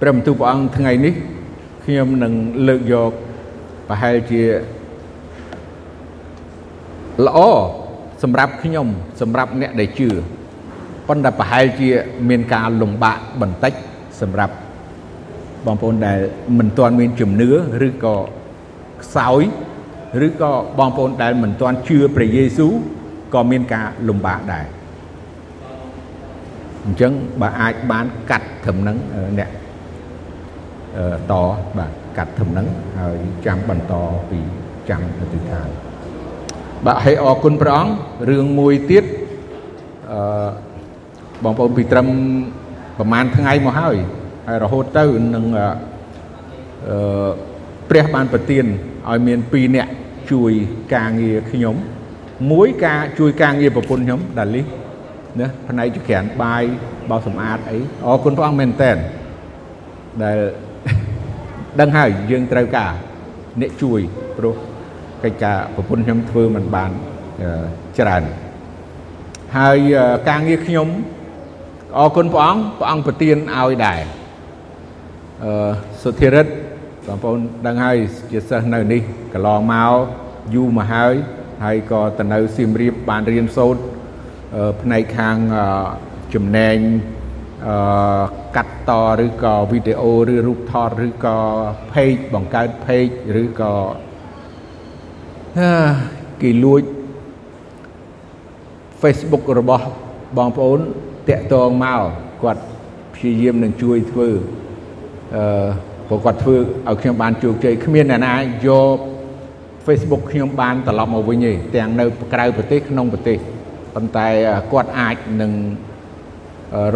ព្រះបន្ទូលព្រះអង្គថ្ងៃនេះខ្ញុំនឹងលើកយកប្រហែលជាល្អសម្រាប់ខ្ញុំសម្រាប់អ្នកដែលជឿប៉ុន្តែប្រហែលជាមានការលំបាកបន្តិចសម្រាប់បងប្អូនដែលមិនទាន់មានជំនឿឬក៏ខ្សោយឬក៏បងប្អូនដែលមិនទាន់ជឿព្រះយេស៊ូវក៏មានការលំបាកដែរអញ្ចឹងបើអាចបានកាត់ត្រឹមហ្នឹងអ្នក តបាទកាត់ត្រឹមហ្នឹងហើយចាំបន្តពីចាំអធិដ្ឋានបាទហើយអរគុណព្រះអង្គរឿងមួយទៀតអឺបងប្អូនពីត្រឹមប្រហែលថ្ងៃមកហើយហើយរហូតទៅនឹងអឺព្រះបានប្រទានឲ្យមាន2នាក់ជួយការងារខ្ញុំមួយការជួយការងារប្រពន្ធខ្ញុំដាលីណាផ្នែកចក្រានបាយបោសសម្អាតអីអរគុណព្រះអង្គមែនតើដែល ដឹងហើយយើងត្រូវការអ្នកជួយព្រោះកិច្ចការប្រពន្ធខ្ញុំធ្វើមិនបានច្រើនហើយការងារខ្ញុំអរគុណព្រះអង្គព្រះអង្គប្រទានឲ្យដែរអឺសុធិរិទ្ធបងប្អូនដឹងហើយជាសិស្សនៅនេះកន្លងមកយូរមកហើយហើយក៏ទៅនៅសៀមរាបបានរៀនសូត្រផ្នែកខាងចំណែង អឺកាត់តឬក៏វីដេអូឬរូបថតឬក៏ page បង្កើត page ឬក៏គេលួច Facebook របស់បងប្អូនតាក់ទងមកគាត់ព្យាយាមនឹងជួយធ្វើអឺព្រោះគាត់ធ្វើឲ្យខ្ញុំបានជោគជ័យគ្មានអ្នកណាយក Facebook ខ្ញុំបានត្រឡប់មកវិញទេទាំងនៅក្រៅប្រទេសក្នុងប្រទេសប៉ុន្តែគាត់អាចនឹង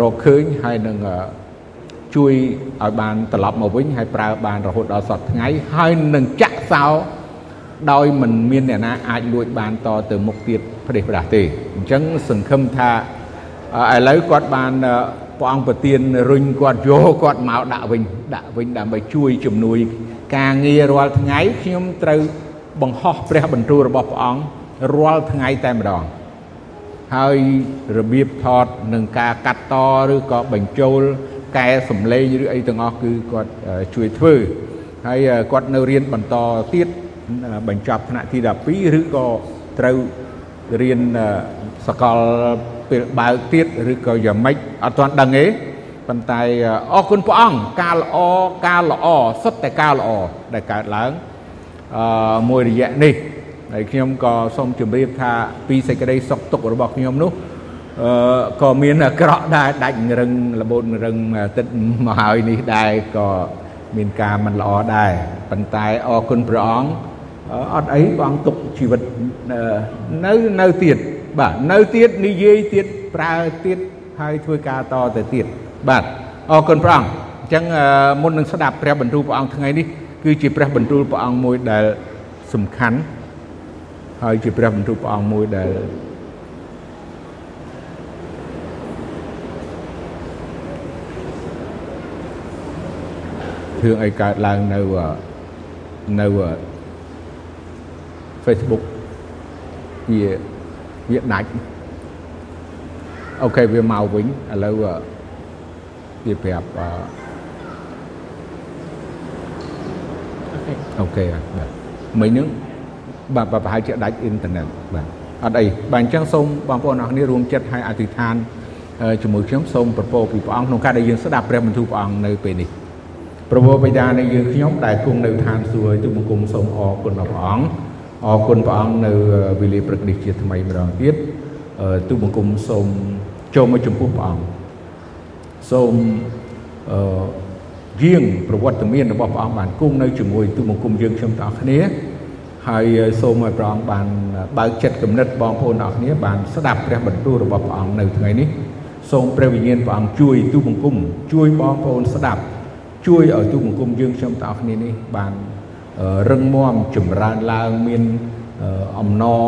រកឃើញហើយនឹងជួយឲ្យបានត្រឡប់មកវិញហើយប្រើបានរហូតដល់សប្តាហ៍ថ្ងៃហើយនឹងចាក់សោដោយមិនមានអ្នកណាអាចលួចបានតទៅមុខទៀតផ្ដេសផ្ដាស់ទេអញ្ចឹងសង្ឃឹមថាឥឡូវគាត់បានព្រះអង្គប្រទានរុញគាត់យកគាត់មកដាក់វិញដាក់វិញដើម្បីជួយជំនួយ ការងាររាល់ថ្ងៃខ្ញុំត្រូវបង្ហោះព្រះបន្ទូលរបស់ព្រះអង្គរាល់ថ្ងៃតែម្ដង ហើយរបៀបថតនឹងការកាត់តឬក៏បញ្ចូលកែសំឡេងឬអីទាំងអស់គឺគាត់ជួយធ្វើហើយគាត់នៅរៀនបន្តទៀតបញ្ចប់ថ្នាក់ទី12ឬក៏ត្រូវរៀនសកលពេលបើកទៀតឬក៏យ៉ាងម៉េចអត់ទាន់ដឹងទេប៉ុន្តែអរគុណព្រះអង្គការល្អការល្អសុទ្ធតែការល្អដែលកើតឡើងអឺមួយរយៈនេះ ហើយខ្ញុំក៏សូមជម្រាបថាពីសេចក្តីសុខទុក្ខរបស់ខ្ញុំនោះអឺក៏មានអាក្រក់ដែរដាច់រឹងលបូតរឹងទឹកមកហើយនេះដែរក៏មានការមិនល្អដែរប៉ុន្តែអរគុណព្រះអង្គអត់អីព្រះអង្គទុកជីវិតនៅនៅទៀតបាទនៅទៀតនិយាយទៀតប្រើទៀតហើយធ្វើការតទៅទៀតបាទអរគុណព្រះអង្គអញ្ចឹងមុននឹងស្ដាប់ព្រះបន្ទូលព្រះអង្គថ្ងៃនេះគឺជាព្រះបន្ទូលព្រះអង្គមួយដែលសំខាន់ ហើយជាព្រះបន្ទូលព្រះអង្គមួយដែលរឿងអីកើតឡើងនៅនៅ Facebook វាវាដាច់អូខេវាមកវិញឥឡូវវាប្រាប់អូខេបាទមិញហ្នឹង បាទប្រហែលជាដាច់អ៊ីនធឺណិតបាទអត់អីបាទអញ្ចឹងសូមបងប្អូនអរគ្នារួមចិត្តឲ្យអធិដ្ឋានជាមួយខ្ញុំសូមប្រពោពីព្រះអង្គក្នុងការដែលយើងស្ដាប់ព្រះបន្ទូលព្រះអង្គនៅពេលនេះព្រះបិតានៃយើងខ្ញុំដែលគង់នៅឋានសួគ៌ទូបង្គំសូមអរគុណដល់ព្រះអង្គអរគុណព្រះអង្គនៅវេលាព្រឹកនេះជាថ្មីម្ដងទៀតទូបង្គំសូមចូលមកចំពោះព្រះអង្គសូមអឺយាងប្រវត្តិមានរបស់ព្រះអង្គបានគង់នៅជាមួយទូបង្គំយើងខ្ញុំទាំងអស់គ្នា ហើយសូមឲ្យព្រះអង្គបានបើកចិត្តគំនិតបងប្អូនទាំងអស់គ្នាបានស្ដាប់ព្រះបន្ទូលរបស់ព្រះអង្គនៅថ្ងៃនេះសូមព្រះវិញ្ញាណព្រះអង្គជួយទូបង្គំជួយបងប្អូនស្ដាប់ជួយឲ្យទូបង្គំយើងខ្ញុំទាំងអស់គ្នានេះបានរឹងមាំចម្រើនឡើងមានអំណរ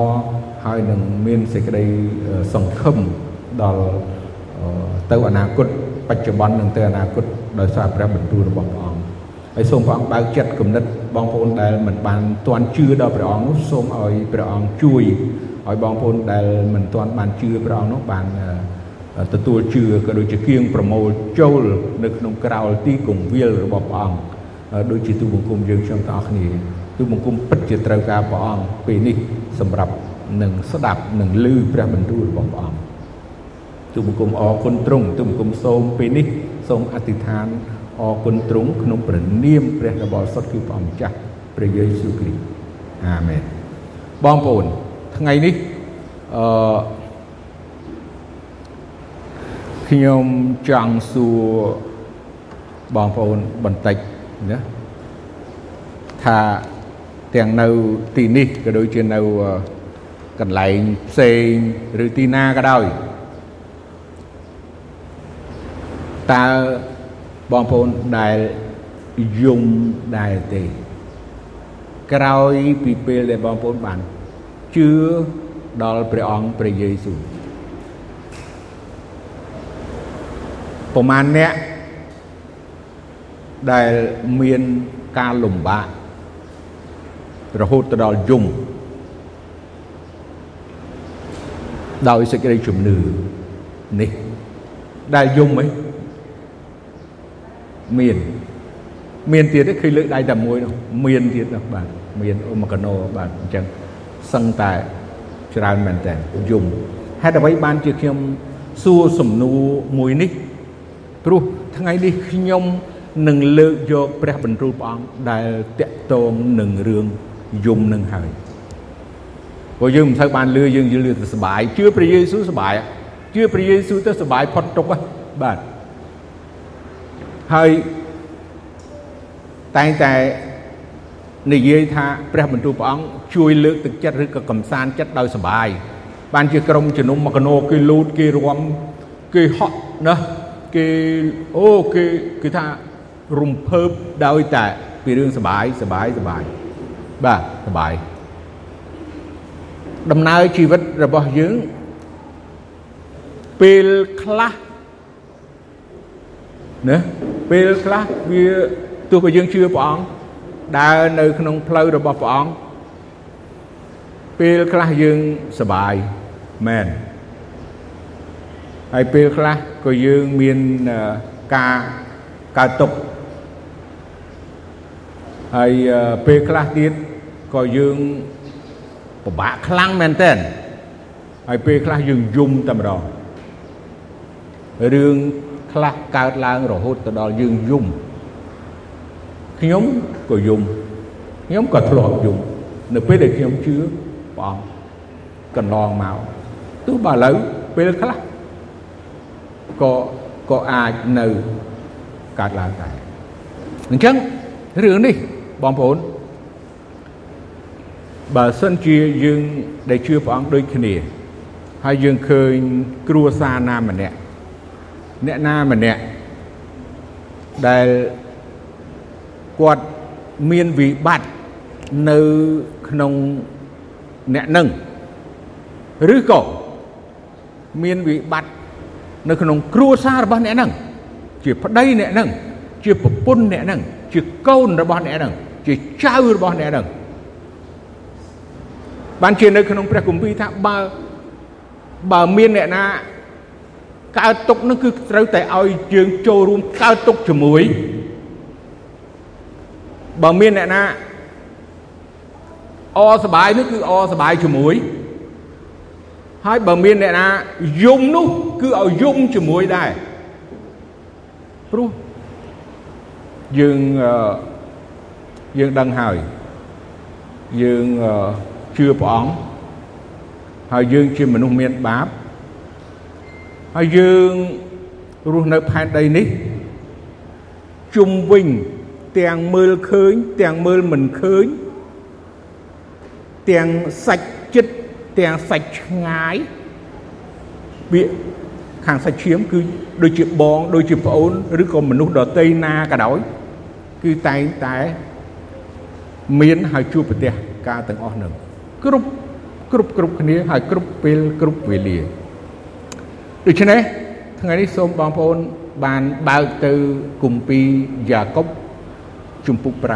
ហើយនឹងមានសេចក្តីសង្ឃឹមដល់ទៅអនាគតបច្ចុប្បន្ននិងទៅអនាគតដោយសារព្រះបន្ទូលរបស់ព្រះអង្គហើយសូមព្រះអង្គបើកចិត្តគំនិត បងប្អូនដែលមិនបានទាន់ជឿដល់ព្រះអង្គនោះសូមឲ្យព្រះអង្គជួយឲ្យបងប្អូនដែលមិនទាន់បានជឿព្រះអង្គនោះបានទទួលជឿក៏ដូចជាគៀងប្រមូលចូលនៅក្នុងក្រោលទីគង្វាលរបស់ព្រះអង្គដូចជាទូបង្គំយើងខ្ញុំទាំងអស់គ្នាទូបង្គំពិតជាត្រូវការព្រះអង្គពេលនេះសម្រាប់នឹងស្ដាប់នឹងឮព្រះបន្ទូលរបស់ព្រះអង្គទូបង្គំអរគុណទ្រង់ទូបង្គំសូមពេលនេះសូមអធិដ្ឋាន អរគុណទ្រង់ក្នុងព្រះនាមព្រះរបស់សុទ្ធគឺព្រះម្ចាស់ព្រះយេស៊ូវគ្រីស្ទអាមែនបងប្អូនថ្ងៃនេះអឺខ្ញុំចង់សួរបងប្អូនបន្តិចណាថាទាំងនៅទីនេះក៏ដូចជានៅកន្លែងផ្សេងឬទីណាក៏ដោយតើ បងប្អូនដែលយំដែរទេ ក្រោយពីពេលដែលបងប្អូនបានជឿដល់ព្រះអង្គព្រះយេស៊ូវប្រមាណអ្នកដែលមានការលំបាករហូតទៅដល់យំដោយសេចក្តីជំនឿនេះដែលយំអី មានមានទៀតទេឃើញលើកដៃតែមួយនោះមានទៀតនោះបាទមានអូមកណូបាទអញ្ចឹងសឹងតែច្រើនមែនតើយំហេតុអ្វីបានជាខ្ញុំសួរសំណួរមួយនេះព្រោះថ្ងៃនេះខ្ញុំនឹងលើកយកព្រះបន្ទូលព្រះអង្គដែលតាក់ទងនឹងរឿងយំនឹងហើយព្រោះយើងមិនសូវបានលឺយើងយល់ទៅសុបាយជឿព្រះយេស៊ូវសុបាយជឿព្រះយេស៊ូវទៅសុបាយផុតទុក្ខបាទ ហើយតែងតែនិយាយថាព្រះបន្ទូលព្រះអង្គជួយលើកទឹកចិត្តឬក៏កំសាន្តចិត្តដោយសុបាយបានជាក្រុមជំនុំមកកណោគេលូតគេរំគេហក់ណាគេអូគេគឺថារំភើបដោយតែពីរឿងសុបាយសុបាយសុបាយបាទសុបាយដំណើរជីវិតរបស់យើងពេលខ្លះ ណាពេលខ្លះវាទោះបីយើងជឿព្រះអង្គដើរនៅក្នុងផ្លូវរបស់ព្រះអង្គពេលខ្លះយើងសบายមែនហើយពេលខ្លះក៏យើងមានការកើតទុកហើយពេលខ្លះទៀតក៏យើងពិបាកខ្លាំងមែនទែនហើយពេលខ្លះយើងយំតែម្ដងរឿង ខ្លះកើតឡើងរហូតទៅដល់យើងយំខ្ញុំក៏យំខ្ញុំក៏ធ្លាប់យំនៅពេលដែលខ្ញុំជឿព្រះអង្គកន្លងមកទោះបើឥឡូវពេលខ្លះក៏ក៏អាចនៅកើតឡើងដែរអញ្ចឹងរឿងនេះបងប្អូនបើសិនជាយើងដែលជឿព្រះអង្គដូចគ្នាហើយយើងឃើញគ្រួសារណាម្នាក់ អ្នកណាម្នាក់ដែលគាត់មានវិបត្តិនៅក្នុងអ្នកនឹងឬក៏មានវិបត្តិនៅក្នុងគ្រួសាររបស់អ្នកនឹងជាប្តីអ្នកនឹងជាប្រពន្ធអ្នកនឹងជាកូនរបស់អ្នកនឹងជាចៅរបស់អ្នកនឹងបានជានៅក្នុងព្រះគម្ពីរថាបើបើមានអ្នកណា កើតទុកនឹងគឺត្រូវតែឲ្យយើងចូលរួមកើតទុកជាមួយបើមានអ្នកណាអសបាយនោះគឺអសបាយជាមួយហើយបើមានអ្នកណាយំនោះគឺឲ្យយំជាមួយដែរព្រោះយើងយើងដឹងហើយយើងជឿព្រះអង្គហើយយើងជាមនុស្សមានបាប ហើយយើងរស់នៅផែនដីនេះជុំវិញទាំងមើលឃើញទាំងមើលមិនឃើញទាំងសាច់ចិត្តទាំងសាច់ឆ្ងាយវាខាងសាច់ឈាមគឺដូចជាបងដូចជាប្អូនឬក៏មនុស្សដតីណាក៏ដោយគឺតែងតែមានហើយជួបប្រទះការទាំងអស់នឹងគ្រប់គ្រប់គ្រប់គ្នាហើយគ្រប់ពេលគ្រប់វេលា ដូច្នេះថ្ងៃនេះសូមបងប្អូនបានបើកទៅគម្ពីរយ៉ាកុបជំពូក5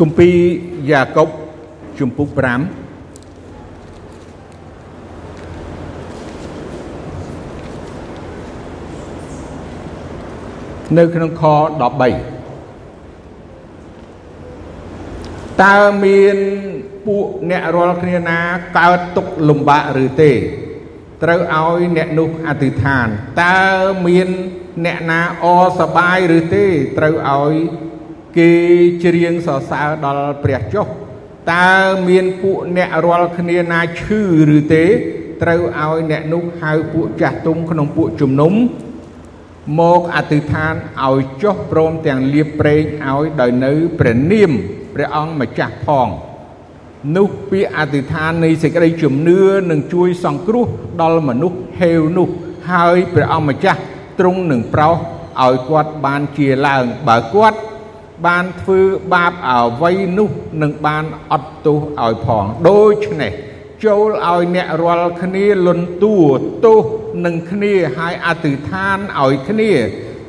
គម្ពីរយ៉ាកុបជំពូក5នៅក្នុងខ13 តើមានពួកអ្នករាល់គ្នាណាកើតទុកលំបាកឬទេ ត្រូវឲ្យអ្នកនោះអធិដ្ឋានតើមានអ្នកណាអសបាយឬទេត្រូវឲ្យគេច្រៀងសរសើរដល់ព្រះចុះតើមានពួកអ្នករាល់គ្នាណាឈឺឬទេត្រូវឲ្យអ្នកនោះហៅពួកចាស់ទុំក្នុងពួកជំនុំមកអធិដ្ឋានឲ្យចុះព្រមទាំងលៀបប្រេងឲ្យដោយនៅព្រះនាម ព្រះអង្គម្ចាស់ផងនោះពាក្យអធិដ្ឋាននៃសេចក្តីជំនឿនឹងជួយសង្គ្រោះដល់មនុស្សហេវនោះហើយព្រះអង្គម្ចាស់ទ្រង់នឹងប្រោសឲ្យគាត់បានជាឡើងបើគាត់បានធ្វើបាបអ្វីនោះនឹងបានអត់ទោសឲ្យផងដូច្នេះចូលឲ្យអ្នករាល់គ្នាលន់តួទោសនឹងគ្នាហើយអធិដ្ឋានឲ្យគ្នា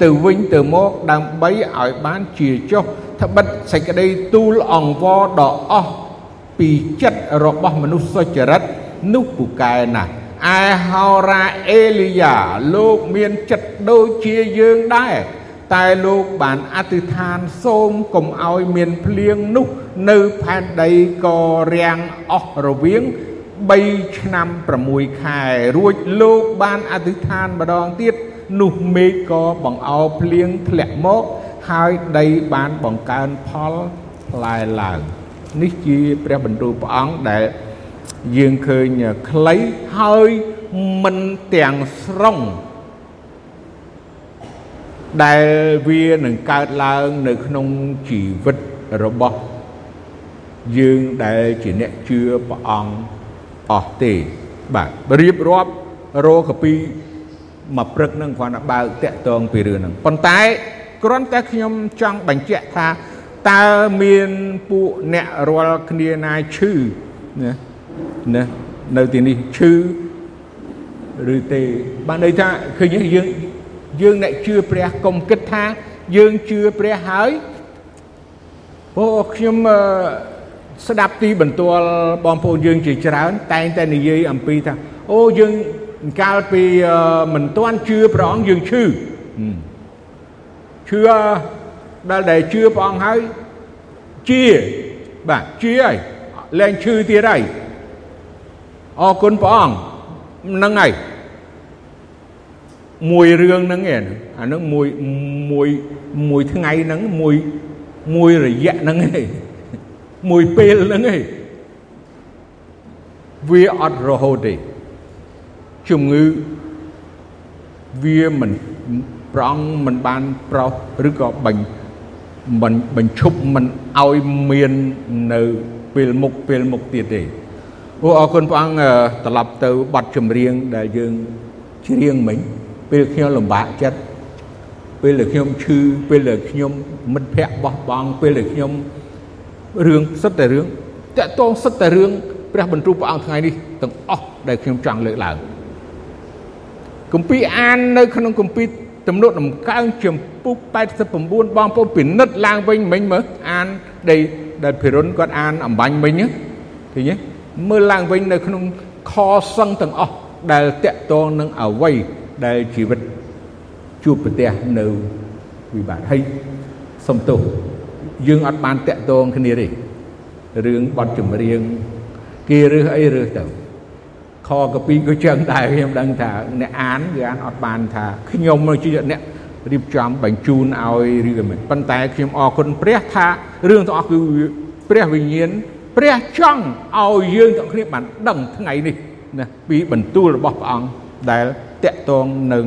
ទៅវិញទៅមកដើម្បីឲ្យបានជាចុះ ត្បិតសេចក្តីទូលអង្វរដ៏អស់ពីចិត្តរបស់មនុស្សសុចរិតនោះពូកែណាស់ឯហោរាអេលីយ៉ាលោកមានចិត្តដូចជាយើងដែរតែលោកបានអធិដ្ឋានសូមកុំឲ្យមានភ្លៀងនោះនៅផែនដីក៏រាំងអស់រវាង3ឆ្នាំ6ខែរួចលោកបានអធិដ្ឋានម្ដងទៀតនោះមេឃក៏បង្អោភ្លៀងធ្លាក់មក ហើយដីបានបង្កើនផលផ្លែឡើងនេះជាព្រះបន្ទូលព្រះអង្គដែលយើងឃើញខ្លីហើយមិនទាំងស្រុងដែលវានឹងកើតឡើងនៅក្នុងជីវិតរបស់យើងដែលជាអ្នកជឿព្រះអង្គអស់ទេបាទរៀបរាប់រោកាពីមកព្រឹកនឹងគ្រាន់តែបើកតាក់តងពីរឿងហ្នឹងប៉ុន្តែ គ្រាន់តែខ្ញុំចង់បញ្ជាក់ថាតើមានពួកអ្នករាល់គ្នាណាឈឺណាណានៅទីនេះឈឺឬទេបានន័យថាឃើញយើងយើងអ្នកជឿព្រះកុំគិតថាយើងជឿព្រះហើយព្រោះខ្ញុំស្ដាប់ទីបន្ទាល់បងប្អូនយើងជាច្រើន តែងតែនិយាយអំពីថាអូយើងកាលពីមិនទាន់ជឿព្រះអង្គយើងឈឺ ឈឺដល់ដែលជឿព្រះអង្គហើយជាបាទជាហើយលែងឈឺទៀតហើយអរគុណព្រះអង្គហ្នឹងហើយមួយរឿងហ្នឹងឯងអាហ្នឹងមួយមួយមួយថ្ងៃហ្នឹងមួយមួយរយៈហ្នឹងឯងមួយពេលហ្នឹងឯងវាអត់រហូតទេជំងឺវាមិន ប្រងមិនបានប្រោសឬក៏បាញ់មិនបញ្ឈប់មិនឲ្យមាននៅពេលមុខពេលមុខទៀតទេអូអរគុណព្រះអង្គត្រឡប់ទៅបទចម្រៀងដែលយើងច្រៀងមិញពេលខ្ញុំលំបាកចិត្តពេលដែលខ្ញុំឈឺពេលដែលខ្ញុំមិត្តភ័ក្តិបោះបង់ពេលដែលខ្ញុំរឿងសិតតែរឿងតកតងសិតតែរឿងព្រះបន្ទូលព្រះអង្គថ្ងៃនេះទាំងអស់ដែលខ្ញុំចង់លើកឡើងគម្ពីរអាននៅក្នុងគម្ពីរ ទំនុកដំកើងចំពុះ89បងប្អូនពិនិត្យឡើងវិញមិញមើលអានដែលដែលភិរុនគាត់អានអំបញ្ញមិញឃើញទេមើលឡើងវិញនៅក្នុងខសឹងទាំងអស់ដែលតកតងនឹងអវ័យដែលជីវិតជួបប្រទះនៅវិបត្តិហើយសំទោសយើងអត់បានតាក់ទងគ្នាទេរឿងបទចម្រៀងគេរើសអីរើសទៅ ខកពីក៏ចឹងដែរខ្ញុំដឹងថាអ្នកអានគឺអានអត់បានថាខ្ញុំជាអ្នករៀបចំបញ្ជូនឲ្យឬក៏មិនប៉ុន្តែខ្ញុំអរគុណព្រះថារឿងទាំងអស់គឺព្រះវិញ្ញាណព្រះចង់ឲ្យយើងទាំងគ្នាបានដឹងថ្ងៃនេះណាពីបន្ទូលរបស់ព្រះអង្គដែលតកតងនឹង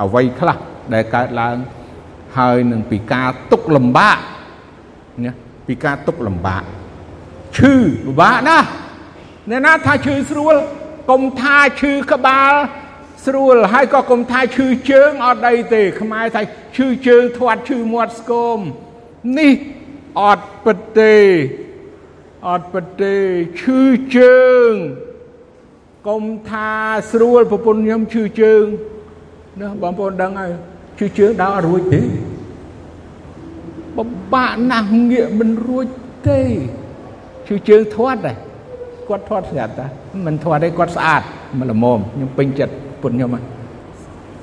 អវ័យខ្លះដែលកើតឡើងហើយនឹងពីការទុកលំបាកណាពីការទុកលំបាកឈឺពិបាកណាស់អ្នកណាថាឈឺស្រួល កុំថាឈឺក្បាលស្រួលហើយក៏កុំថាឈឺជើងអត់អីទេ ខ្មែរថាឈឺជើងធាត់ឈឺមាត់ស្គមនេះអត់ពិតទេអត់ពិតទេឈឺជើងកុំថាស្រួលប្រពន្ធខ្ញុំឈឺជើងណាបងប្អូនដឹងហើយឈឺជើងដើរអត់រួចទេបបាក់ណាស់ងាកមិនរួចទេឈឺជើងធាត់ដែរ គាត់ធាត់ស្រាប់តាមិនធាត់ទេគាត់ស្អាតមិនល្មមខ្ញុំពេញចិត្តពុនខ្ញុំហ្នឹង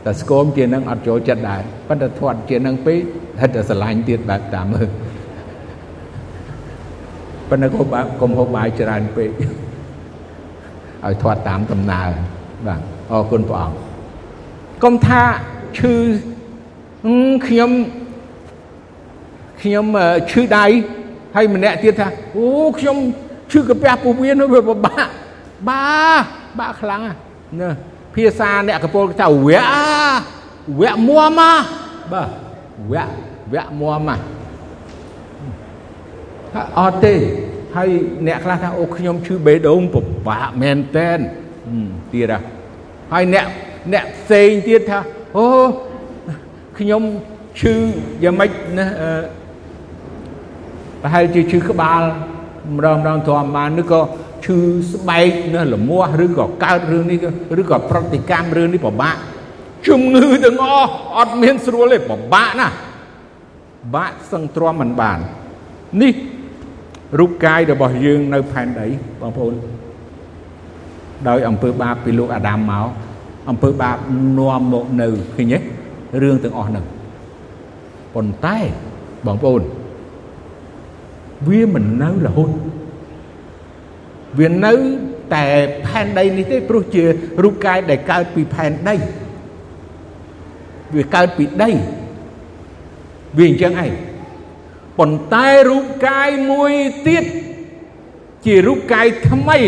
តែស្គមជានឹងអត់ចូលចិត្តដែរប៉ុន្តែធាត់ជានឹងពេកហិតតែស្រឡាញ់ទៀតបែបតាមមើលប៉ុន្តែកុំកុំហូបបាយច្រើនពេកឲ្យធាត់តាមដំណើរបាទអរគុណព្រះអង្គកុំថាឈឺខ្ញុំខ្ញុំឈឺដៃហើយម្នាក់ទៀតថាអូខ្ញុំ ឈឺកាពះពោះវៀនវាពិបាកបាបាក់ខ្លាំងណាភាសាអ្នកកពលថាវៈវៈមួមបាទវៈវៈមួមអត់ទេហើយអ្នកខ្លះថាអូខ្ញុំឈឺបេះដូងពិបាកមែនតែនទៀតហើយអ្នកអ្នកផ្សេងទៀតថាអូខ្ញុំឈឺយ៉ាងម៉េចណាប្រហែលជាឈឺក្បាល ម្ដងម្ដងធម្មតាឬក៏ឈឺស្បែកណាលមាស់ឬក៏កើតរឿងនេះឬក៏ប្រតិកម្មរឿងនេះពិបាកជំងឺទាំងអស់អត់មានស្រួលទេពិបាកណាស់បាក់សឹងទ្រាំមិនបាននេះរូបកាយរបស់យើងនៅផែនដីបងប្អូនដោយអំពើបាបពីលោកអាដាមមកអំពើបាបនាំមកនៅឃើញទេរឿងទាំងអស់ហ្នឹងប៉ុន្តែបងប្អូន វាមិននៅរហូតវានៅតែផែនដីនេះទេព្រោះជារូបកាយដែលកើតពីផែនដីវាកើតពីដីវាអញ្ចឹងឯងប៉ុន្តែរូបកាយមួយទៀតជារូបកាយថ្មី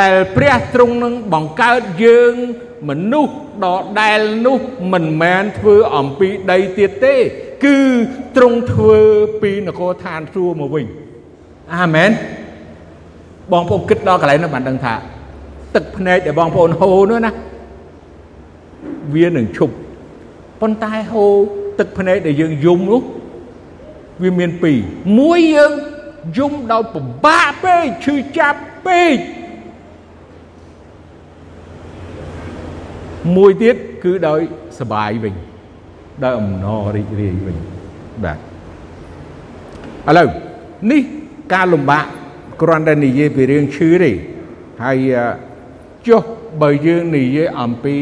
ដែលព្រះទ្រង់នឹងបង្កើតយើងមនុស្សដដែលនោះមិនមែនធ្វើអំពីដីទៀតទេ គឺទ្រង់ធ្វើពីនគរឋានសួគ៌មកវិញ អាមែនបងប្អូនគិតដល់កន្លែងនោះបានដឹងថា ទឹកភ្នែកដែលបងប្អូនហូរនោះណាវានឹងឈប់ប៉ុន្តែហូរទឹកភ្នែកដែលយើងយំនោះវាមានពីរមួយយើងយំដោយពិបាកពេកឈឺចាប់ពេកមួយទៀតគឺដោយសបាយវិញដោយអំណររីករាយវិញបាទឥឡូវនេះ ការលំបាកគ្រាន់តែនិយាយពីរឿងឈឺទេហើយចុះបើយើងនិយាយអំពី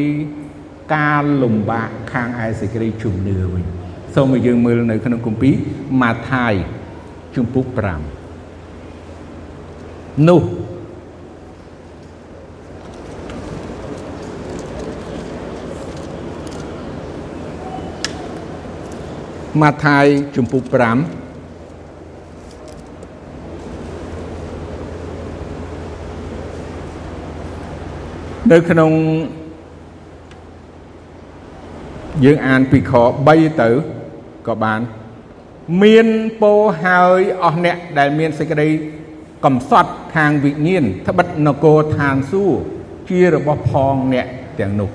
ការលំបាកខាងឯសេចក្តីជំនឿវិញសូមឲ្យយើងមើលនៅក្នុងគម្ពីរម៉ាថាយជំពូក5នោះម៉ាថាយជំពូក5 នៅក្នុងយើងអានពីខ3ទៅក៏បាន មានពោហើយអស់អ្នកដែលមានសេចក្តីកំសត់ខាងវិញ្ញាណត្បិតនគរឋានសួគ៌ជារបស់ផងអ្នកទាំងនោះ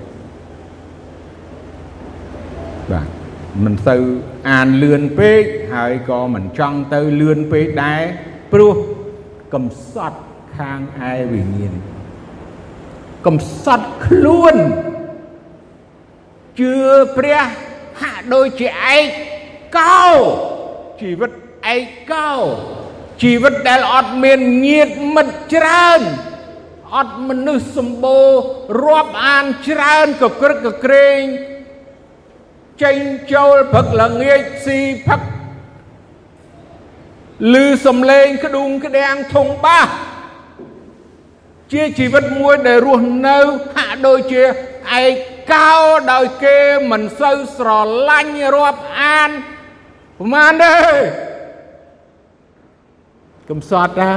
បាទមិនសូវអានលឿនពេកហើយក៏មិនចង់ទៅលឿនពេកដែរព្រោះកំសត់ខាងឯវិញ្ញាណ កំសត់ខ្លួនជឿព្រះហាក់ដូចជាឯកោជីវិតឯកោជីវិតដែលអត់មានញាតិមិត្តច្រើនអត់មនុស្សសម្បូររាប់អានច្រើនកក្រឹកកក្រែងចេញចូលព្រឹកល្ងាចស៊ីផឹកឮសំឡេងក្ដួងក្ដាំងធុងបាស ជាជីវិតមួយដែលរស់នៅហាក់ដូចជាឯកោដោយគេមិនសូវស្រឡាញ់រាប់អានប្រហែលទេកំសត់តា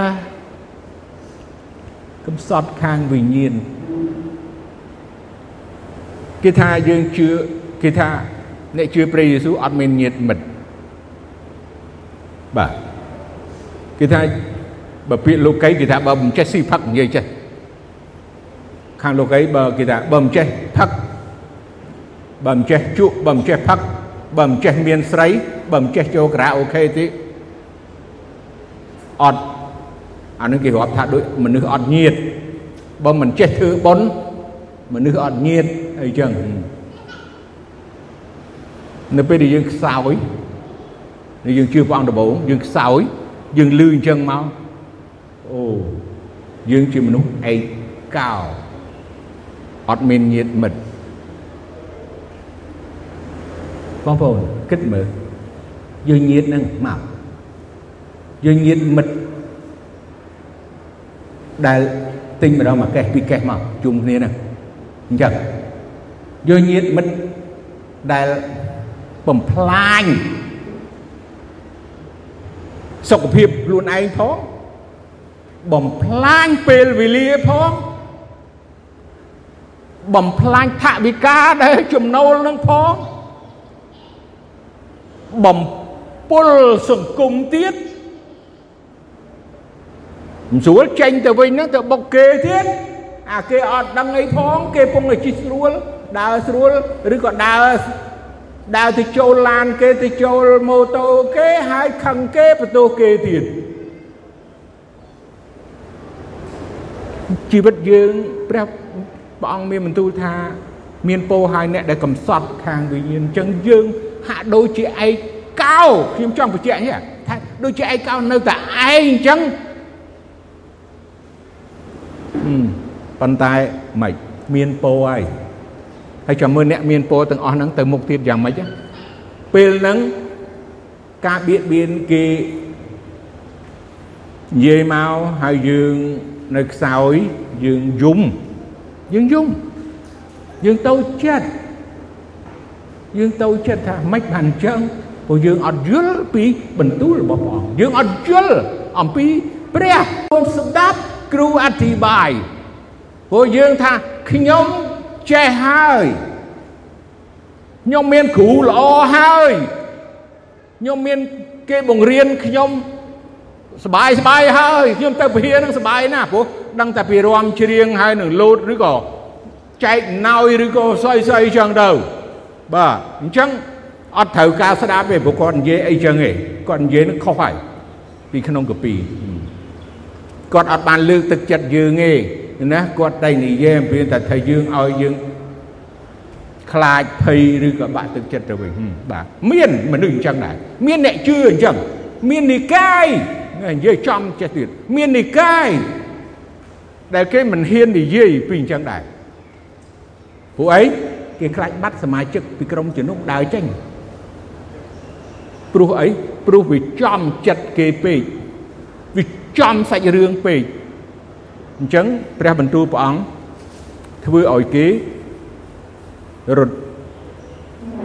កំសត់ខាងវិញ្ញាណគេថាយើងជឿគេថាអ្នកជឿព្រះយេស៊ូវអត់មានញាតិមិត្តបាទគេថាបើពាក្យលោកីគេថាបើមិនចេះស៊ីផឹកនិយាយចេះ ខាងលោកីបើគេថាបើមិនចេះផឹកបើមិនចេះជក់បើមិនចេះផឹកបើមិនចេះមានស្រីបើមិនចេះចូលការ៉ាអូខេទេអត់អានឹងគេរាប់ថាដូចមនុស្សអត់ញាតបើមិនចេះធ្វើបុណ្យមនុស្សអត់ញាតអីចឹងនៅពេលដែលយើងខ្សោយយើងជឿព្រះអង្គដំបូងយើងខ្សោយយើងលឺអញ្ចឹងមកអូយើងជាមនុស្សឯកោ អត់មានញាតិមិត្តបងប្អូនគិតមើលយើងញាតិនឹងមកយើងញាតិមិត្តដែលទិញម្ដងមួយកេះពីរកេះមកជុំគ្នាហ្នឹងអញ្ចឹងយើងញាតិមិត្តដែលបំផ្លាញសុខភាពខ្លួនឯងផងបំផ្លាញពេលវេលាផង បំផ្លាញថវិកាដែលចំណូលនឹងផងបំពុលសង្គមទៀតមិនស្រួលចេញទៅវិញហ្នឹងទៅបុកគេទៀតអាគេអត់ដឹងអីផងគេពងតែជិះស្រួលដើរស្រួលឬក៏ដើរដើរទៅចូលឡានគេទៅចូលម៉ូតូគេហើយខឹងគេបន្ទោសគេទៀតជីវិតយើងព្រះ ព្រះអង្គមានបន្ទូលថា មានពោហើយអ្នកដែលកំសត់ខាងវិញ្ញាណអញ្ចឹងយើងហាក់ដូចជាឯកោខ្ញុំចង់បញ្ជាក់នេះថាដូចជាឯកោនៅតែឯងអញ្ចឹងប៉ុន្តែមិនមានពោហើយហើយចាំមើលអ្នកមានពោទាំងអស់ហ្នឹងទៅមុខទៀតយ៉ាងម៉េចពេលហ្នឹងការបៀតបៀនគេនិយាយមកហើយយើងនៅខ្សោយយើងយំ យើងយំយើងទៅចិត្តយើងទៅចិត្តថាម៉េចបានអញ្ចឹងព្រោះយើងអត់យល់ពីបន្ទូលរបស់ព្រះអង្គយើងអត់យល់អំពីព្រះគុំស្ដាប់គ្រូអធិប្បាយព្រោះយើងថាខ្ញុំចេះហើយខ្ញុំមានគ្រូល្អហើយខ្ញុំមានគេបង្រៀនខ្ញុំសบายសบายហើយខ្ញុំទៅពហិនឹងសบายណាស់ព្រោះ ដឹងតែពីរំច្រៀងហើយនឹងលោតឬក៏ចែកណោយឬក៏ស្អីស្អីចឹងទៅបាទអញ្ចឹងអត់ត្រូវការស្ដាប់ទេព្រោះគាត់និយាយអីចឹងទេគាត់និយាយនឹងខុសហើយពីក្នុងកពីគាត់អត់បានលើកទឹកចិត្តយើងទេណាគាត់តែនិយាយអំពីតែថាយើងឲ្យយើងខ្លាចភ័យឬក៏បាក់ទឹកចិត្តទៅវិញបាទមានមនុស្សអញ្ចឹងដែរមានអ្នកជឿអញ្ចឹងមាននិកាយនិយាយចំចេះទៀតមាននិកាយ ដែលគេមិនហ៊ាននិយាយពីអញ្ចឹងដែរពួកអីគេខ្លាចបាត់សមាជិកពីក្រុមជំនុំដើរចេញព្រោះអីព្រោះវាចំចិត្តគេពេកវាចំសាច់រឿងពេកអញ្ចឹងព្រះបន្ទូលព្រះអង្គធ្វើឲ្យគេរត់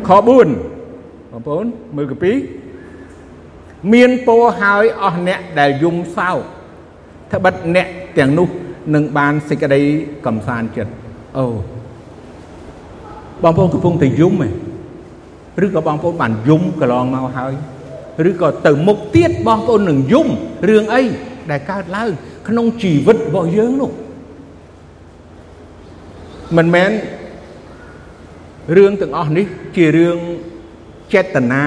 ខ4បងប្អូនមើលកពីមានពោហើយអស់អ្នកដែលយំសោកត្បិតអ្នកទាំងនោះ នឹងបានសេចក្តីកំសាន្តចិត្តអូបងប្អូនកំពុងតែយំឯងឬក៏បងប្អូនបានយំកន្លងមកហើយឬក៏ទៅមុខទៀតបងប្អូននឹងយំរឿងអីដែលកើតឡើងក្នុងជីវិតរបស់យើងនោះមិនមែនរឿងទាំងអស់នេះជារឿងចេតនា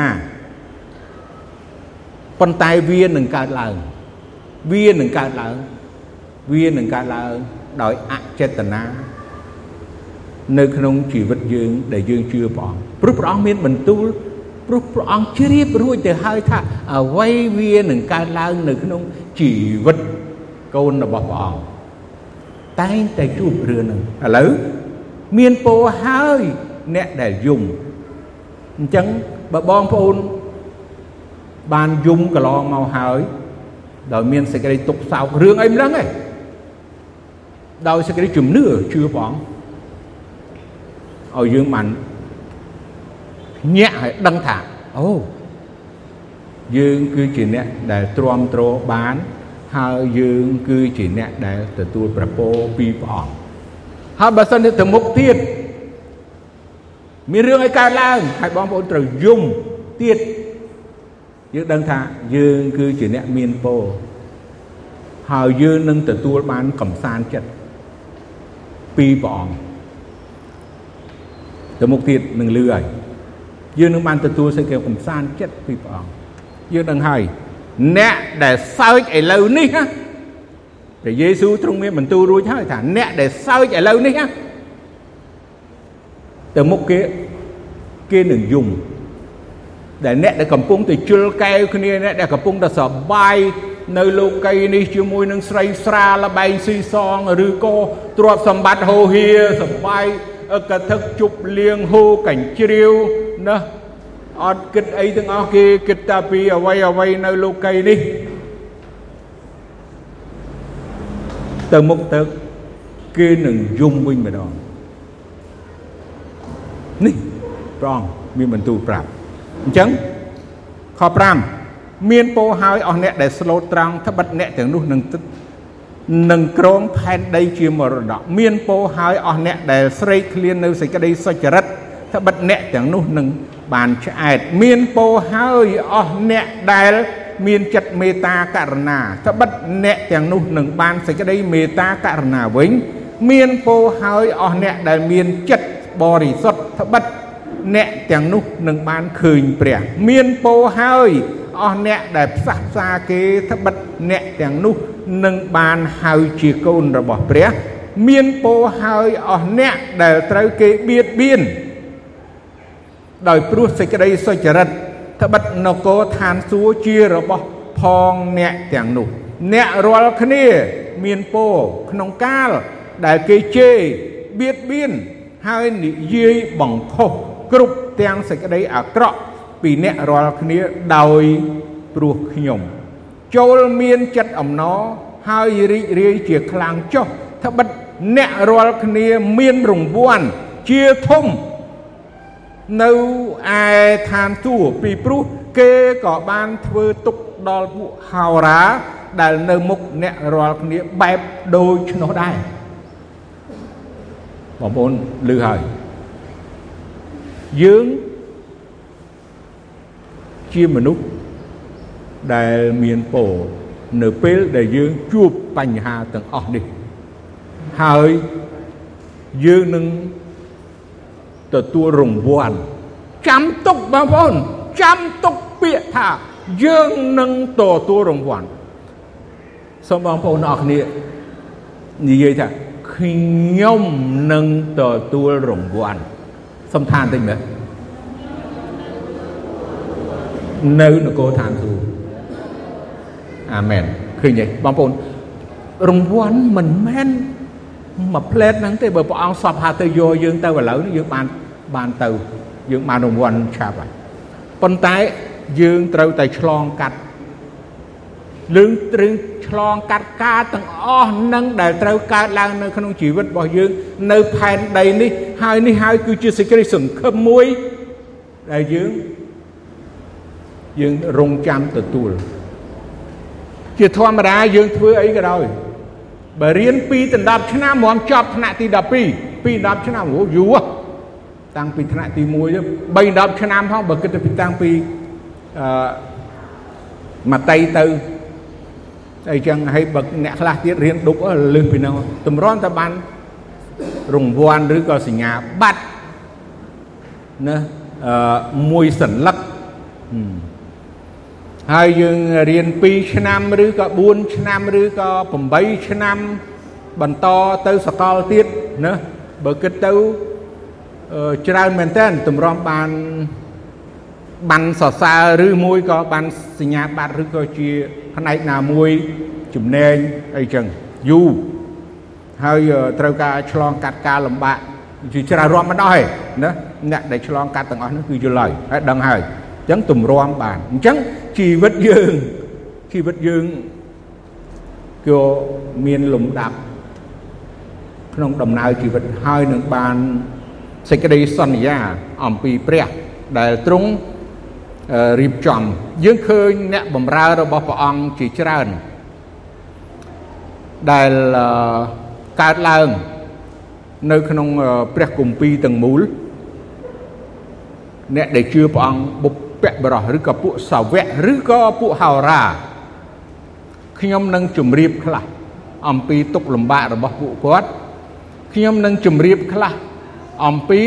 ប៉ុន្តែវានឹងកើតឡើង វានឹងកើតឡើង វានឹងកើតឡើងដោយអចេតនានៅក្នុងជីវិតយើងដែលយើងជឿព្រះអង្គព្រោះព្រះអង្គមានបន្ទូលព្រោះព្រះអង្គជ្រាបរួចទៅហើយថាអ្វីវានឹងកើតឡើងនៅក្នុងជីវិតកូនរបស់ព្រះអង្គតែងតែជួបរឿងហ្នឹងឥឡូវមានពោហើយអ្នកដែលយំអញ្ចឹងបើបងប្អូនបានយំកន្លងមកហើយដោយមានសេចក្តីទុកសោករឿងអីមិនដឹងទេ ដោយសេចក្តីជំនឿជឿព្រះអង្គឲ្យយើងបានញាក់ឲ្យដឹងថាអូយើងគឺជាអ្នកដែលទ្រាំទ្របានហើយយើងគឺជាអ្នកដែលទទួលប្រពោពីព្រះអង្គហើយបើសិនទៅមុខទៀតមានរឿងឲ្យកើតឡើងហើយបងប្អូនត្រូវយំទៀតយើងដឹងថាយើងគឺជាអ្នកមានពរហើយយើងនឹងទទួលបានកំសាន្តចិត្ត ពីព្រះអង្គទៅមុខទៀតនឹងលឺហើយយើងនឹងបានទទួលសេចក្តីកំសាន្តចិត្តពីព្រះអង្គយើងដឹងហើយអ្នកដែលសើចឥឡូវនេះណាព្រះយេស៊ូវទ្រង់មានបន្ទូលរួចហើយថាអ្នកដែលសើចឥឡូវនេះណាទៅមុខគេគេនឹងយំដែលអ្នកដែលកំពុងតែជុលកែវគ្នាអ្នកដែលកំពុងតែសបាយ នៅលោកីនេះជាមួយនឹងស្រីស្រាលបែងស៊ីសងឬក៏ទ្រព្យសម្បត្តិហូហៀសបាយកថឹកជប់លៀងហូកញ្ជ្រៀវណាអត់គិតអីទាំងអស់គេគិតតែពីអ្វីអ្វីនៅលោកីនេះទៅមុខទៅគេនឹងយំវិញម្ដងនេះព្រះអង្គមានបន្ទូលប្រាប់អញ្ចឹងខ5 មានពោហើយអស់អ្នកដែលស្លូតត្រង់ត្បិតអ្នកទាំងនោះនឹងនឹងក្រងផែនដីជាមរតកមានពោហើយអស់អ្នកដែលស្រេកឃ្លាននៅសេចក្តីសុចរិតត្បិតអ្នកទាំងនោះនឹងបានឆ្អែតមានពោហើយអស់អ្នកដែលមានចិត្តមេត្តាករុណាត្បិតអ្នកទាំងនោះនឹងបានសេចក្តីមេត្តាករុណាវិញ មានពោហើយអស់អ្នកដែលមានចិត្តបរិសុទ្ធត្បិតអ្នកទាំងនោះនឹងបានឃើញព្រះ មានពោហើយ អស់អ្នកដែលផ្សះផ្សាគេត្បិតអ្នកទាំងនោះនឹងបានហៅជាកូនរបស់ព្រះ មានពោហើយអស់អ្នកដែលត្រូវគេបៀតបៀនដោយព្រោះសេចក្តីសុចរិតត្បិតនគរឋានសួគ៌ជារបស់ផងអ្នកទាំងនោះ អ្នករាល់គ្នាមានពោក្នុងកាលដែលគេជេរបៀតបៀនហើយនិយាយបង្ខុសគ្រប់ទាំងសេចក្តីអាក្រក់ ពីអ្នករាល់គ្នាដោយព្រោះខ្ញុំ ចូលមានចិត្តអំណរហើយរីករាយជាខ្លាំងចុះត្បិតអ្នករាល់គ្នាមានរង្វាន់ជាធំនៅឯឋានទួពីព្រោះគេក៏បានធ្វើទុកដល់ពួកហោរា ដែលនៅមុខអ្នករាល់គ្នាបែបដូចនោះដែរបងប្អូនឮហើយយើង ជាមនុស្សដែលមានពោនៅពេលដែលយើងជួបបញ្ហាទាំងអស់នេះហើយយើងនឹងទទួលរង្វាន់ចាំទុកបងប្អូនចាំទុកពាក្យថាយើងនឹងទទួលរង្វាន់សូមបងប្អូនអរគ្នានិយាយថាខ្ញុំនឹងទទួលរង្វាន់សំឋានតិចមើល នៅនគរឋានសួគ៌អាមែនឃើញទេបងប្អូនរង្វាន់មិនមែនមួយផ្លែតហ្នឹងទេបើព្រះអង្គសពហៅទៅយកយើងទៅឥឡូវនេះយើងបានបានទៅយើងបានរង្វាន់ឆាប់ហើយប៉ុន្តែយើងត្រូវតែឆ្លងកាត់លឿងត្រឹងឆ្លងកាត់ការទាំងអស់នឹងដែលត្រូវកើតឡើងនៅក្នុងជីវិតរបស់យើង នៅផែនដីនេះហើយនេះហើយគឺជាសេចក្តីសង្ឃឹមមួយដែលយើង យើងរងចាំទទួលជាធម្មតាយើងធ្វើអីក៏ដោយបើរៀន2ដល់10ឆ្នាំមកចប់ថ្នាក់ទី12 2 10ឆ្នាំអូយូរតាំងពីថ្នាក់ទី1ទៅ3 10ឆ្នាំផងបើគិតទៅពីតាំងពីអឺមកតៃទៅអីចឹងហើយបើអ្នកខ្លះទៀតរៀនដប់លឹះពីនោះតម្រាំតែបានរង្វាន់ឬក៏សញ្ញាបត្រណាអឺមួយសន្លឹក ហើយយើងរៀន2ឆ្នាំឬក៏4ឆ្នាំឬក៏8ឆ្នាំបន្តទៅសកលទៀតណាបើគិតទៅច្រើនមែនតើតម្រាំបានបានសរសើរឬមួយក៏បានសញ្ញាបត្រឬក៏ជាផ្នែកណាមួយចំណែងអីចឹងយូរហើយត្រូវការឆ្លងកាត់ការលំបាកជាច្រើនរាប់មិនដល់ទេណាអ្នកដែលឆ្លងកាត់ទាំងអស់នោះគឺយល់ហើយហើយដឹងហើយអញ្ចឹងទម្រាំបានអញ្ចឹងជីវិតយើងជីវិតយើងក៏មានលំដាប់ក្នុងដំណើរជីវិតហើយនឹងបានសេចក្តីសន្យាអំពីព្រះដែលទ្រង់រៀបចំយើងឃើញអ្នកបម្រើរបស់ព្រះអង្គជាច្រើនដែលកើតឡើងនៅក្នុងព្រះគម្ពីរទាំងមូលអ្នកដែលជឿព្រះអង្គបុព្វ បរោះឬក៏ពួកសាវកឬក៏ពួកហោរាខ្ញុំនឹងជម្រាបខ្លះអំពីទុកលំបាករបស់ពួកគាត់ខ្ញុំនឹងជម្រាបខ្លះអំពី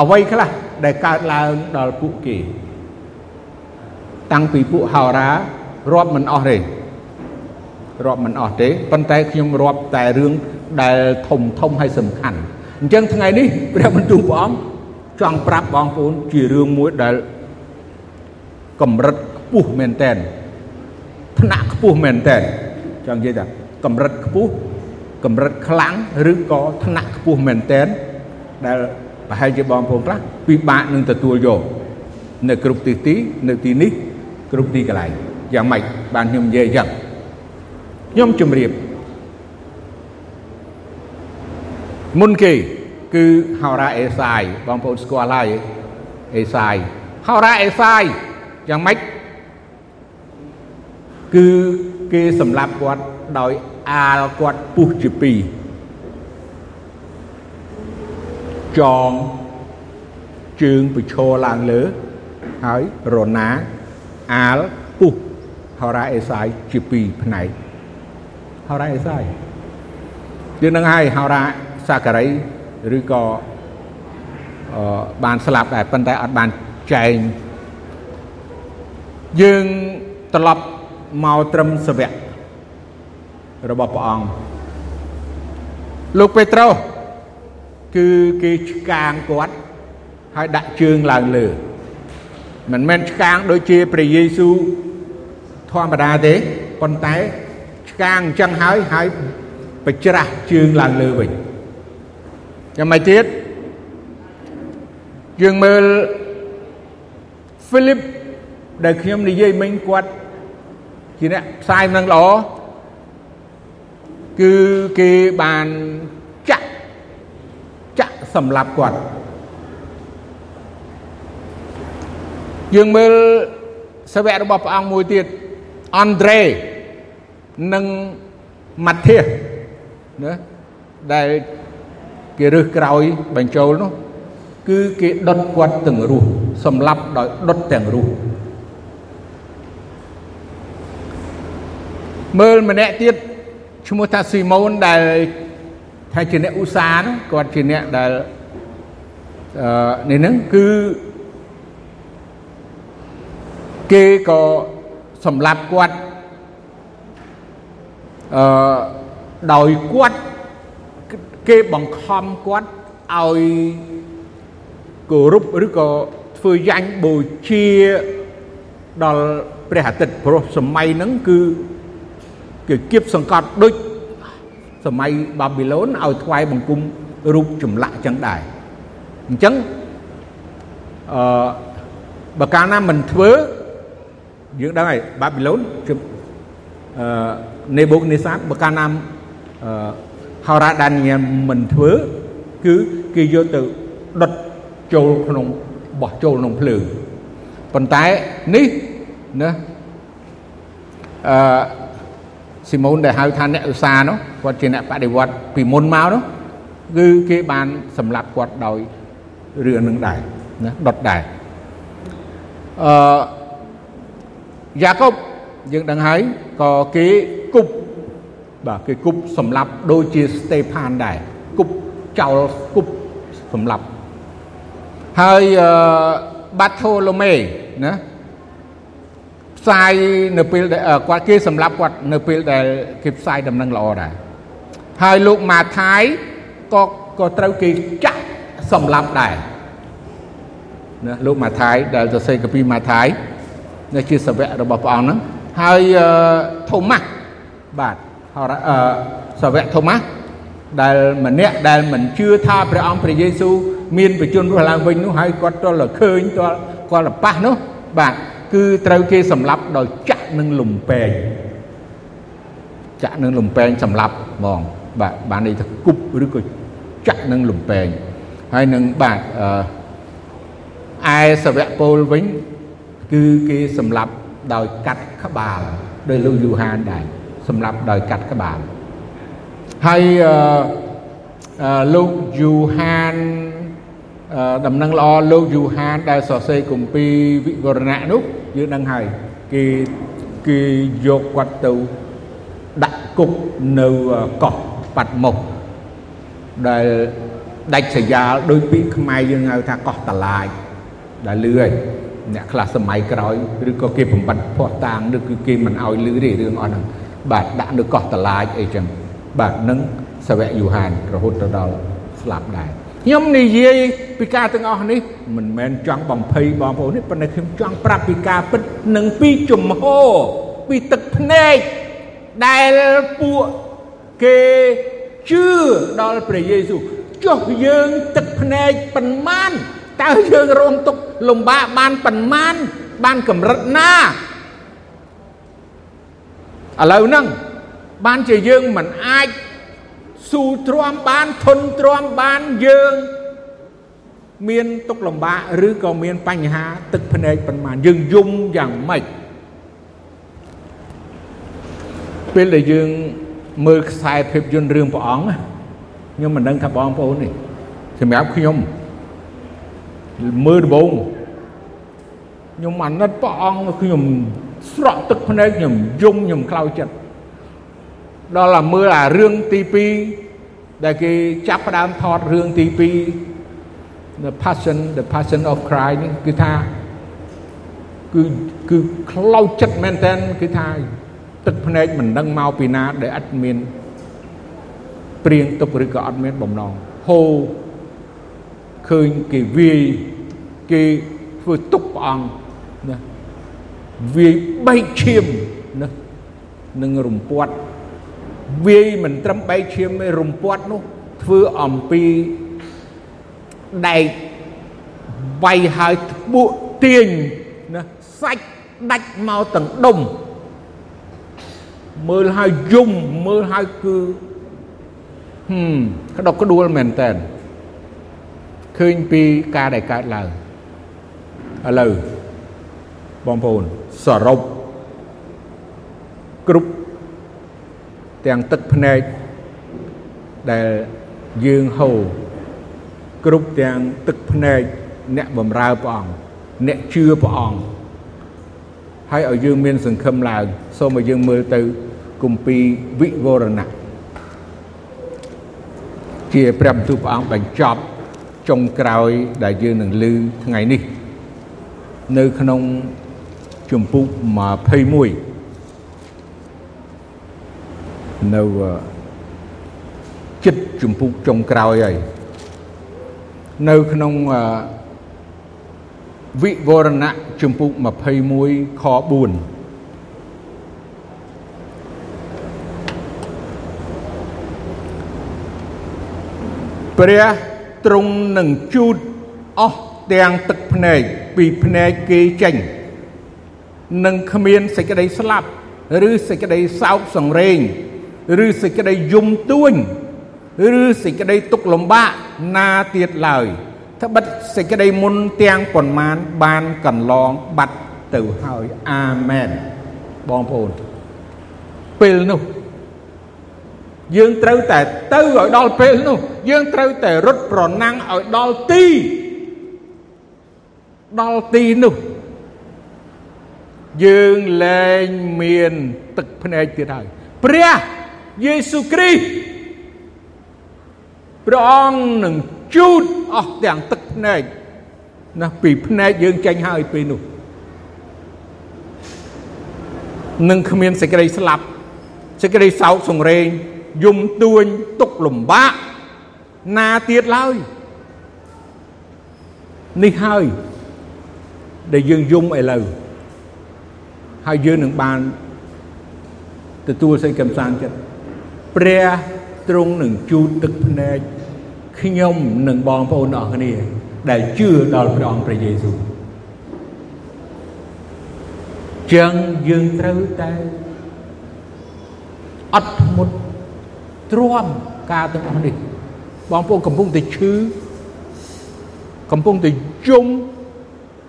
អ្វីខ្លះដែលកើតឡើងដល់ពួកគេ តាំងពីពួកហោរារាប់មិនអស់ទេរាប់មិនអស់ទេប៉ុន្តែខ្ញុំរាប់តែរឿងដែលធំធំហើយសំខាន់អញ្ចឹងថ្ងៃនេះព្រះបន្ទូលព្រះអង្គ ចង់ប្រាប់បងប្អូនជារឿងមួយដែលកម្រិតខ្ពស់មែនតែនថ្នាក់ខ្ពស់មែនតើចង់និយាយថាកម្រិតខ្ពស់កម្រិតខ្លាំងឬក៏ថ្នាក់ខ្ពស់មែនតើដែលប្រហែលជាបងប្អូនខ្លះពិបាកនឹងទទួលយកនៅគ្រប់ទីទីនៅទីនេះគ្រប់ទីកន្លែងយ៉ាងម៉េចបានខ្ញុំនិយាយអញ្ចឹងខ្ញុំជម្រាបមុនគេ គឺហោរាអេសាយបងប្អូនស្គាល់ហើយអេសាយហោរាអេសាយយ៉ាងម៉េចគឺគេសម្លាប់គាត់ដោយអាលគាត់ពុះជាពីរចងជើងប្រឈរឡើងលើហើយរណាអាលពុះហោរាអេសាយជាពីរផ្នែកហោរាអេសាយយើងនឹងហើយហោរាសាការី ឬក៏អឺបានស្លាប់ដែរប៉ុន្តែអត់បានចែងយើងត្រឡប់មកត្រឹមសវៈរបស់ព្រះអង្គលោកពេត្រុសគឺគេឆ្កាងគាត់ហើយដាក់ជើងឡើងលើមិនមែនឆ្កាងដូចជាព្រះយេស៊ូវធម្មតាទេប៉ុន្តែឆ្កាងអញ្ចឹងហើយហើយបច្រាស់ជើងឡើងលើវិញ យ៉ាងម៉េចទៀតយើងមើលហ្វីលីបដែលខ្ញុំនិយាយមិញគាត់ជាអ្នកផ្សាយនឹងល្អគឺគេបានចាក់ចាក់សម្លាប់គាត់យើងមើលសាវករបស់ព្រះអង្គមួយទៀតអង់ដ្រេនិងម៉ាធៀសណាដែល គេរើសក្រោយបញ្ចូលនោះគឺគេដុតគាត់ទាំងរស់សម្លាប់ដោយដុតទាំងរស់មើលម្នាក់ទៀតឈ្មោះថាស៊ីម៉ូនដែលថាជាអ្នកឧស្សាហ៍នោះគាត់ជាអ្នកដែលអឺនេះហ្នឹងគឺគេក៏សម្លាប់គាត់អឺដោយគាត់ គេបង្ខំគាត់ឲ្យគោរពឬក៏ធ្វើយ៉ាញ់បូជាដល់ព្រះអាទិត្យព្រោះសម័យហ្នឹងគឺគេគៀបសង្កត់ដូចសម័យបាប៊ីឡូនឲ្យថ្វាយបង្គំរូបចម្លាក់ចឹងដែរអញ្ចឹងអឺបើកាលណាមិនធ្វើយើងដឹងហើយបាប៊ីឡូនអឺនេបូកនេសាបើកាលណាអឺ ហោរាដានីយ៉ែលមិនធ្វើគឺគេយកទៅដុតចូលក្នុងបោះចូលក្នុងភ្លើងប៉ុន្តែនេះណាអឺស៊ីម៉ូនដែលហៅថាអ្នកឧស្សាហ៍នោះគាត់ជាអ្នកបដិវត្តពីមុនមកនោះគឺគេបានសម្លាប់គាត់ដោយរឿងនឹងដែរណាដុតដែរអឺយ៉ាកុបយើងដឹងហើយក៏គេគប់ បាទគេគប់សម្លាប់ដូចជាស្តេផានដែរគប់ចោលគប់សម្លាប់ហើយបាត់ថូឡូមេណាផ្សាយនៅពេលដែលគាត់គេសម្លាប់គាត់នៅពេលដែលគេផ្សាយដំណឹងល្អដែរហើយលោកម៉ាថាយក៏ក៏ត្រូវគេចាក់សម្លាប់ដែរណាលោកម៉ាថាយដែលសរសេរកាពីម៉ាថាយនៅជាសាវករបស់ព្រះអង្គហ្នឹងហើយថូម៉ាស់បាទអឺ សាវកថូម៉ាស់ដែលម្នាក់ដែលមិនជឿថាព្រះអង្គព្រះយេស៊ូវមានបជនរស់ឡើងវិញនោះហើយគាត់ទល់តែឃើញទល់គាត់លប៉ះនោះបាទគឺត្រូវគេសម្លាប់ដោយចាក់នឹងលំពេងចាក់នឹងលំពេងសម្លាប់ហ្មងបាទបានន័យថាគប់ឬក៏ចាក់នឹងលំពេងហើយនឹងបាទអឺឯសវៈពលវិញគឺគេសម្លាប់ដោយកាត់ក្បាលដោយលោកយូហានដែរ សម្លាប់ដោយកាត់ក្បាលហើយអឺលោកយូហានដំណឹងល្អលោកយូហានដែលសរសេរគម្ពីរវិវរណៈនោះយើងដឹងហើយគេគេយកគាត់ទៅដាក់គុកនៅកោះប៉ាត់មុខដែលដាច់ស្រយាលដោយពាក្យខ្មែរយើងហៅថាកោះតឡាយដែលលឺហើយអ្នកខ្លះសម័យក្រោយឬក៏គេបំបត្តិភ័ស្តុតាងឬគឺគេមិនអោយលឺទេរឿងអស់ហ្នឹង បាទដាក់នៅកោះតឡាយអីចឹងបាទនឹងសាវកយូហានរហូតទៅដល់ស្លាប់ដែរខ្ញុំនិយាយពីការទាំងអស់នេះមិនមែនចង់បំភ័យបងប្អូនទេប៉ុន្តែខ្ញុំចង់ប្រាប់ពីការពិតនិងពីជំហរពីទឹកភ្នែកដែលពួកគេជឿដល់ព្រះយេស៊ូវចុះយើងទឹកភ្នែកប៉ុន្មានតើយើងរងទុកលំបាកបានប៉ុន្មានបានកម្រិតណា ឥឡូវហ្នឹងបានជាយើងមិនអាចស៊ូទ្រាំបានធន់ទ្រាំបានយើងមានទុកលំបាកឬក៏មានបញ្ហាទឹកភ្នែកប៉ុន្មានយើងយំយ៉ាងម៉េចពេលដែលយើងមើលខ្សែភាពយន្តរឿងព្រះអង្គខ្ញុំមិនដឹងថាបងប្អូននេះសម្រាប់ខ្ញុំមើលដំបូងខ្ញុំអាណិតព្រះអង្គខ្ញុំ ស្រក់ទឹកភ្នែកខ្ញុំយំខ្ញុំខ្លោចចិត្តដល់តែមើលអារឿងទី2ដែលគេចាប់ផ្ដើមថតរឿងទី2 the passion the passion of Christ នេះគឺថាគឺគឺខ្លោចចិត្តមែនតើគឺថាទឹកភ្នែកមិនដឹងមកពីណាដែលអត់មានព្រៀងទុកឬក៏អត់មានបំណងហូរឃើញគេវាយគេធ្វើទុកព្រះអង្គណា វាយបែកឈាមណានឹងរំពាត់វាយមិនត្រឹមបែកឈាមទេរំពាត់នោះធ្វើអំពីដែកវាយហើយត្បួកទាញណាសាច់ដាច់មកទាំងដុំមើលហើយយំមើលហើយគឺហឹមក្តុកក្តួលមែនតើឃើញពីការដែលកើតឡើងឥឡូវបងប្អូន សរុបគ្រប់ទាំងទឹកភ្នែកដែលយើងហូរគ្រប់ទាំងទឹកភ្នែកអ្នកបម្រើព្រះអង្គអ្នកជឿព្រះអង្គហើយឲ្យយើងមានសង្ឃឹមឡើងសូមឲ្យយើងមើលទៅគម្ពីរវិវរណៈជាព្រះបន្ទូលព្រះអង្គបញ្ចប់ចុងក្រោយដែលយើងនឹងឮថ្ងៃនេះ នៅក្នុង ជំពូក21នៅចិត្តជំពូកចុងក្រោយហើយនៅក្នុងវិវរណៈជំពូក21ខ4ព្រះទ្រង់នឹងជូតអស់ទាំងទឹកភ្នែកពីភ្នែកគេចេញ នឹងគ្មានសេចក្តីស្លាប់ឬសេចក្តីសោកសង្រេងឬសេចក្តីយំទួញឬសេចក្តីទុក្ខលំបាកណាទៀតឡើយត្បិតសេចក្តីមុនទាំងប៉ុន្មានបានកន្លងបាត់ទៅហើយអាមែនបងប្អូនពេលនោះយើងត្រូវតែទៅឲ្យដល់ពេលនោះយើងត្រូវតែរត់ប្រណាំងឲ្យដល់ទីដល់ទីនោះ យើងលែងមានទឹកភ្នែកទៀតហើយព្រះយេស៊ូវគ្រីស្ទព្រះអង្គនឹងជូតអស់ទាំងទឹកភ្នែកណាពីភ្នែកយើងចេញហើយពេលនោះនឹងគ្មានសេចក្តីស្លាប់សេចក្តីសោកសង្រេងយំទួញទុកលំបាកណាទៀតឡើយនេះហើយដែលយើងយំឥឡូវ ហើយយើងនឹងបានទទួលសេចក្តីកំសាន្តចិត្តព្រះទ្រង់នឹងជូតទឹកភ្នែកខ្ញុំនិងបងប្អូនអរគ្នា ដែលជឿដល់ព្រះអង្គព្រះយេស៊ូវចឹងយើងត្រូវតែអត់ធ្មត់ទ្រាំការទាំងអស់នេះបងប្អូនកំពុងតែឈឺកំពុងតែយំ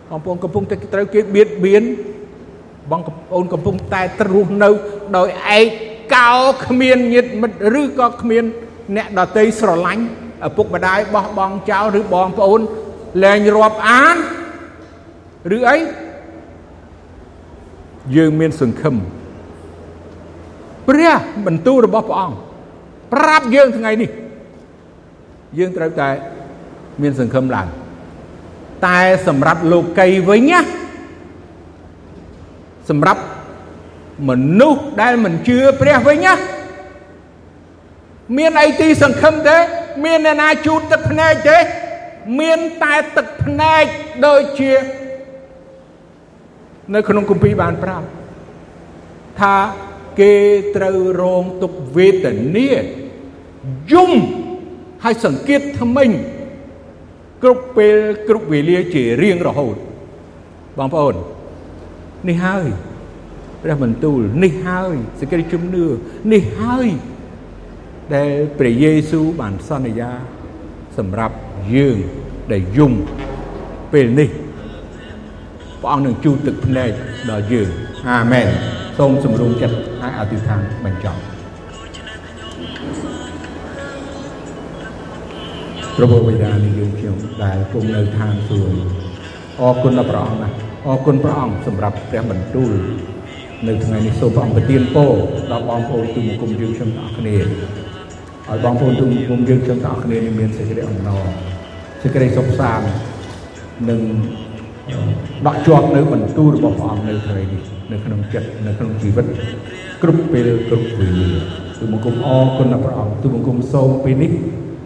បងប្អូនកំពុងតែត្រូវគេបៀតបៀន បងប្អូនកំពុងតែរស់នៅ ដោយឯកោគ្មានញាតិមិត្តឬក៏គ្មាន អ្នកដតីស្រឡាញ់ឪពុកម្ដាយបោះបង់ចោលឬបងប្អូនលែងរាប់អានឬអីយើងមានសង្ឃឹមព្រះបន្ទូលរបស់ព្រះអង្គប្រាប់យើងថ្ងៃនេះ យើងត្រូវតែមានសង្ឃឹមឡើងតែសម្រាប់លោកីវិញណា សម្រាប់មនុស្សដែលមិនជឿព្រះវិញណាមានអីទីសង្ឃឹមទេ មានអ្នកណាជូតទឹកភ្នែកទេ មានតែទឹកភ្នែកដូចជា នៅក្នុងគម្ពីរបានប្រាប់ថាគេត្រូវរងទុកវេទនាយំហើយសង្កេតថ្មិញគ្រប់ពេលគ្រប់វេលាជារៀងរហូតបងប្អូន នេះហើយព្រះបន្ទូលនេះហើយសេចក្តីជំនឿនេះហើយដែលព្រះយេស៊ូវបានសន្យាសម្រាប់យើងដែលយំពេលនេះព្រះអង្គនឹងជូតទឹកភ្នែកដល់យើងអាមែនសូមសម្រុំចិត្តហើយអធិដ្ឋានបញ្ចប់ព្រះបិតានៃយើងខ្ញុំដែលគង់នៅឋានសួគ៌អរគុណដល់ព្រះអង្គណាស់ អរគុណព្រះអង្គសម្រាប់ព្រះបន្ទូលនៅថ្ងៃនេះសូមព្រះអង្គប្រទានពរដល់បងប្អូនទូមង្គមយើងខ្ញុំទាំងអស់គ្នាឲ្យបងប្អូនទូមង្គមយើងខ្ញុំទាំងអស់គ្នាមានសេចក្តីអំណរសេចក្តីសុខសាន្តនិងដកជាប់នៅបន្ទូលរបស់ព្រះអង្គនៅថ្ងៃនេះនៅក្នុងចិត្តនៅក្នុងជីវិតគ្រប់ពេលគ្រប់វេលាទូបង្គំអរគុណដល់ព្រះអង្គទូបង្គំសូមពេលនេះ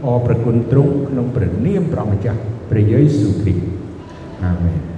អរប្រគុណទ្រង់ក្នុងព្រះនាមព្រះម្ចាស់ព្រះយេស៊ូវគ្រីស្ទអាមែន